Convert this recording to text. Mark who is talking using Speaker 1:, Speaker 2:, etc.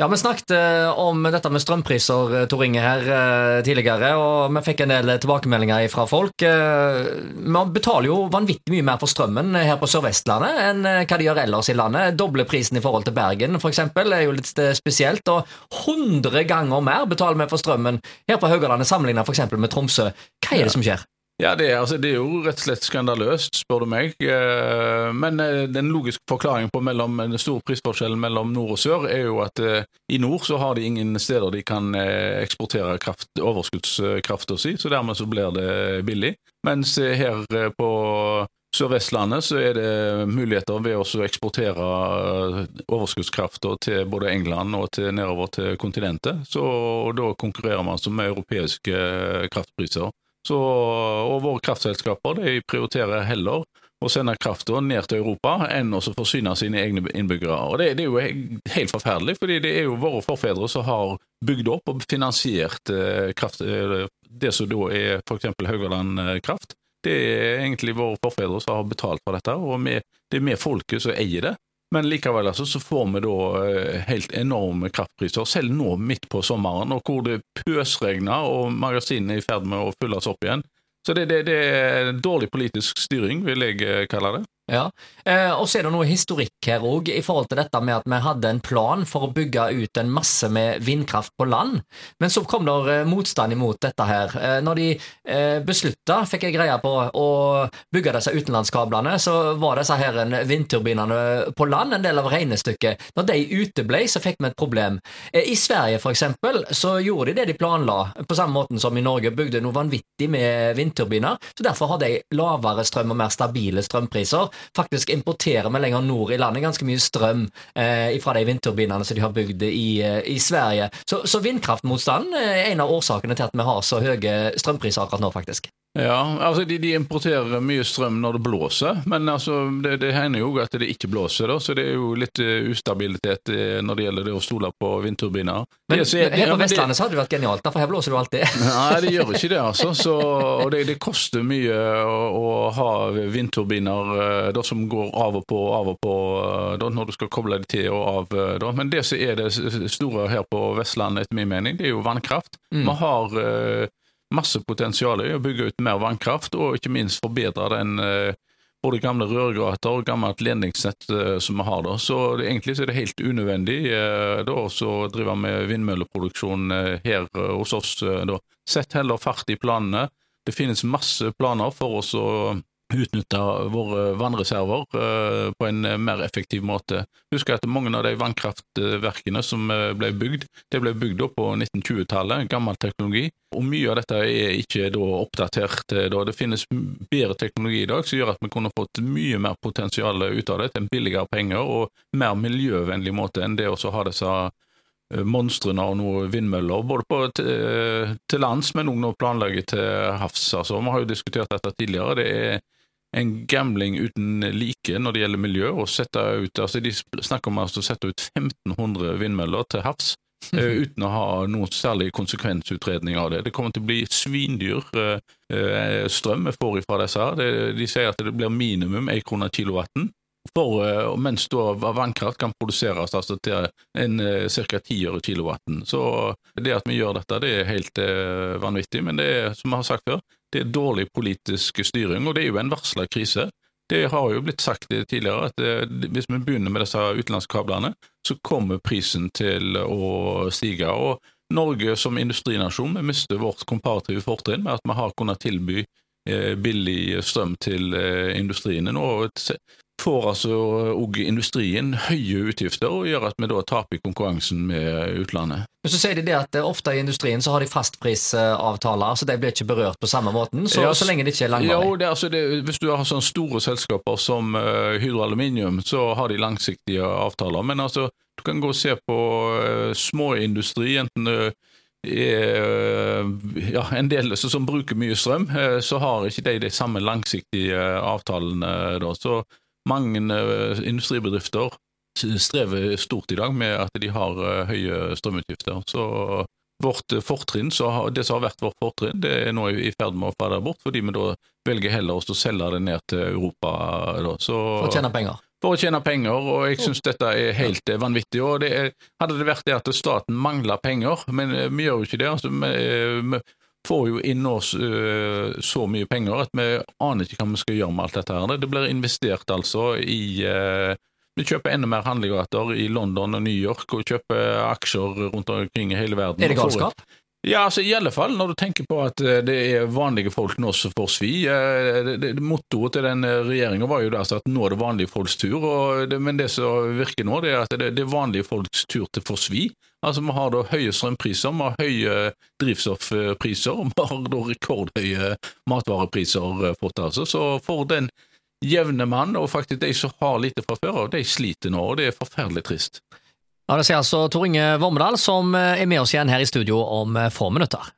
Speaker 1: Ja, Vi snakket eh, om dette med strømpriser eh, Tor Inge, her eh, tidligere, og vi fikk en del tilbakemeldinger fra folk. Man betaler jo vanvittig mye mer for strømmen her på Sør-Vestlandet enn hva de gjør ellers i landet. Doble prisen i forhold til Bergen f.eks. er jo litt spesielt. Og 100 ganger mer betaler vi for strømmen her på Haugalandet sammenlignet f.eks. med Tromsø. Hva er det som skjer?
Speaker 2: Ja, det er, altså, det er, jo rett og slett skandaløst, spør du meg. Eh, men eh, den logiske forklaringen på mellom, den store prisforskjellen mellom nord og sør er jo at eh, i nord så har de ingen steder de kan eksportere kraft, overskuddskrafta si, så dermed så blir det billig. Mens her på Sør-Vestlandet så er det muligheter ved å eksportere overskuddskrafta til både England og til, nedover til kontinentet. Så da konkurrerer man altså med europeiske kraftpriser. Så, og våre kraftselskaper de prioriterer heller å sende krafta ned til Europa enn å forsyne sine egne innbyggere. Og det, det, er jo helt forferdelig, fordi det er jo våre forfedre som har bygd opp og finansiert eh, kraft, eh, det som da er f.eks. Haugaland eh, Kraft. Det er egentlig våre forfedre som har betalt for dette, og vi, det er vi folket som eier det. Men likevel altså, så får vi da eh, helt enorme kraftpriser, selv nå midt på sommeren, og hvor det pøsregner og magasinene er i ferd med å fylles opp igjen. Så det, det, det er dårlig politisk styring, vil jeg eh, kalle det.
Speaker 1: Ja, eh, Og så er det noe historikk her òg, i forhold til dette med at vi hadde en plan for å bygge ut en masse med vindkraft på land. Men så kom det eh, motstand imot dette her. Eh, når de eh, beslutta, fikk jeg greie på, å bygge disse utenlandskablene, så var disse her vindturbinene på land en del av regnestykket. Når de uteble, så fikk vi et problem. Eh, I Sverige for eksempel, så gjorde de det de planla, på samme måten som i Norge, bygde noe vanvittig med vindturbiner. Så derfor har de lavere strøm og mer stabile strømpriser faktisk importerer vi lenger nord i landet ganske mye strøm eh, fra de vindturbinene som de har bygd i, eh, i Sverige. Så, så vindkraftmotstanden er en av årsakene til at vi har så høye strømpriser akkurat nå, faktisk.
Speaker 2: Ja, altså de, de, importerer mye strøm når det blåser, men altså det, det hender jo at det ikke blåser. da, Så det er jo litt uh, ustabilitet uh, når det gjelder det å stole på vindturbiner.
Speaker 1: Men
Speaker 2: det,
Speaker 1: er, her på Vestlandet så hadde det vært genialt, for her blåser det alltid.
Speaker 2: Nei, det gjør ikke det, altså. Så, og det, det, koster mye å, å ha vindturbiner uh, da, som går av og på, av og på da, når du skal koble det til og av. Da. Men det som er det store her på Vestlandet, etter min mening, det er jo vannkraft. Mm. Vi har masse potensial i å bygge ut mer vannkraft, og ikke minst forbedre den eh, både gamle rørgater og gammelt ledningsnett eh, som vi har. da. Så det, Egentlig så er det helt unødvendig eh, da, å drive med vindmølleproduksjon her hos oss. da. Sett heller fart i planene. Det finnes masse planer for oss å utnytte våre vannreserver eh, på en eh, mer effektiv måte. Husk at mange av de vannkraftverkene som eh, ble bygd, det ble bygd opp på 1920-tallet, gammel teknologi. Og mye av dette er ikke da oppdatert. Da. Det finnes bedre teknologi i dag som gjør at vi kunne fått mye mer potensial ut av det til en billigere penger og mer miljøvennlig måte enn det å ha disse monstrene av noen vindmøller, både på, til, til lands, men òg nå til havs. Altså, vi har jo diskutert dette tidligere. Det er en gambling uten like når det gjelder miljø. og sette ut, altså De snakker om altså å sette ut 1500 vindmøller til havs uh, uten å ha noen særlig konsekvensutredning av det. Det kommer til å bli svindyr uh, strøm vi får ifra disse. her. Det, de sier at det blir minimum 1 krone kilowatten. For, mens da vannkraft kan produseres altså til en ca. 10 øre kilowatten. Så det at vi gjør dette, det er helt vanvittig. Men det er, som jeg har sagt før, det er dårlig politisk styring, og det er jo en varsla krise. Det har jo blitt sagt tidligere at eh, hvis vi begynner med disse utenlandskablene, så kommer prisen til å stige. og Norge som industrinasjon vi mister vårt komparative fortrinn med at vi har kunnet tilby eh, billig strøm til eh, industriene. Nå får altså òg industrien høye utgifter, og gjør at vi da taper konkurransen med utlandet.
Speaker 1: Men så sier de det at eh, ofte i industrien så har de fastprisavtaler, så de blir ikke berørt på samme måten, så, ja, så lenge det ikke er langvarig.
Speaker 2: Jo, det, altså det, hvis du har sånne store selskaper som uh, Hydro Aluminium, så har de langsiktige avtaler. Men altså, du kan gå og se på uh, småindustri, enten uh, er ja, en del som bruker mye strøm, så har ikke de de samme langsiktige avtalene. Da. Så mange eh, industribedrifter strever stort i dag med at de har eh, høye strømutgifter. Så vårt fortrinn, det som har vært vårt fortrinn, det er nå i ferd med å falle bort, fordi vi da velger heller å selge det ned til Europa. Da.
Speaker 1: Så, for å tjene penger?
Speaker 2: for å tjene penger, og jeg syns dette er helt eh, vanvittig. og det er, Hadde det vært det at staten mangler penger, men eh, vi gjør jo ikke det. altså eh, vi får jo inn oss uh, så mye penger at vi aner ikke hva vi skal gjøre med alt dette. her. Det blir investert altså i uh, Vi kjøper enda mer handlegater i London og New York, og kjøper aksjer rundt omkring i hele verden.
Speaker 1: Er det galskap?
Speaker 2: Ja, altså i alle fall når du tenker på at det er vanlige folk nå som får svi. Det, mottoet til den regjeringa var jo altså at nå er det vanlige folks tur, det, men det som virker nå, det er at det, det er vanlige folks tur til å få svi. Altså Vi har da høye strømpriser, vi har høye drivstoffpriser, vi har da rekordhøye matvarepriser fått, altså. Så for den jevne mann, og faktisk de som har lite fra før av, de sliter nå, og det er forferdelig trist.
Speaker 1: Ja, Det sier altså Tor Inge Vormedal, som er med oss igjen her i studio om få minutter.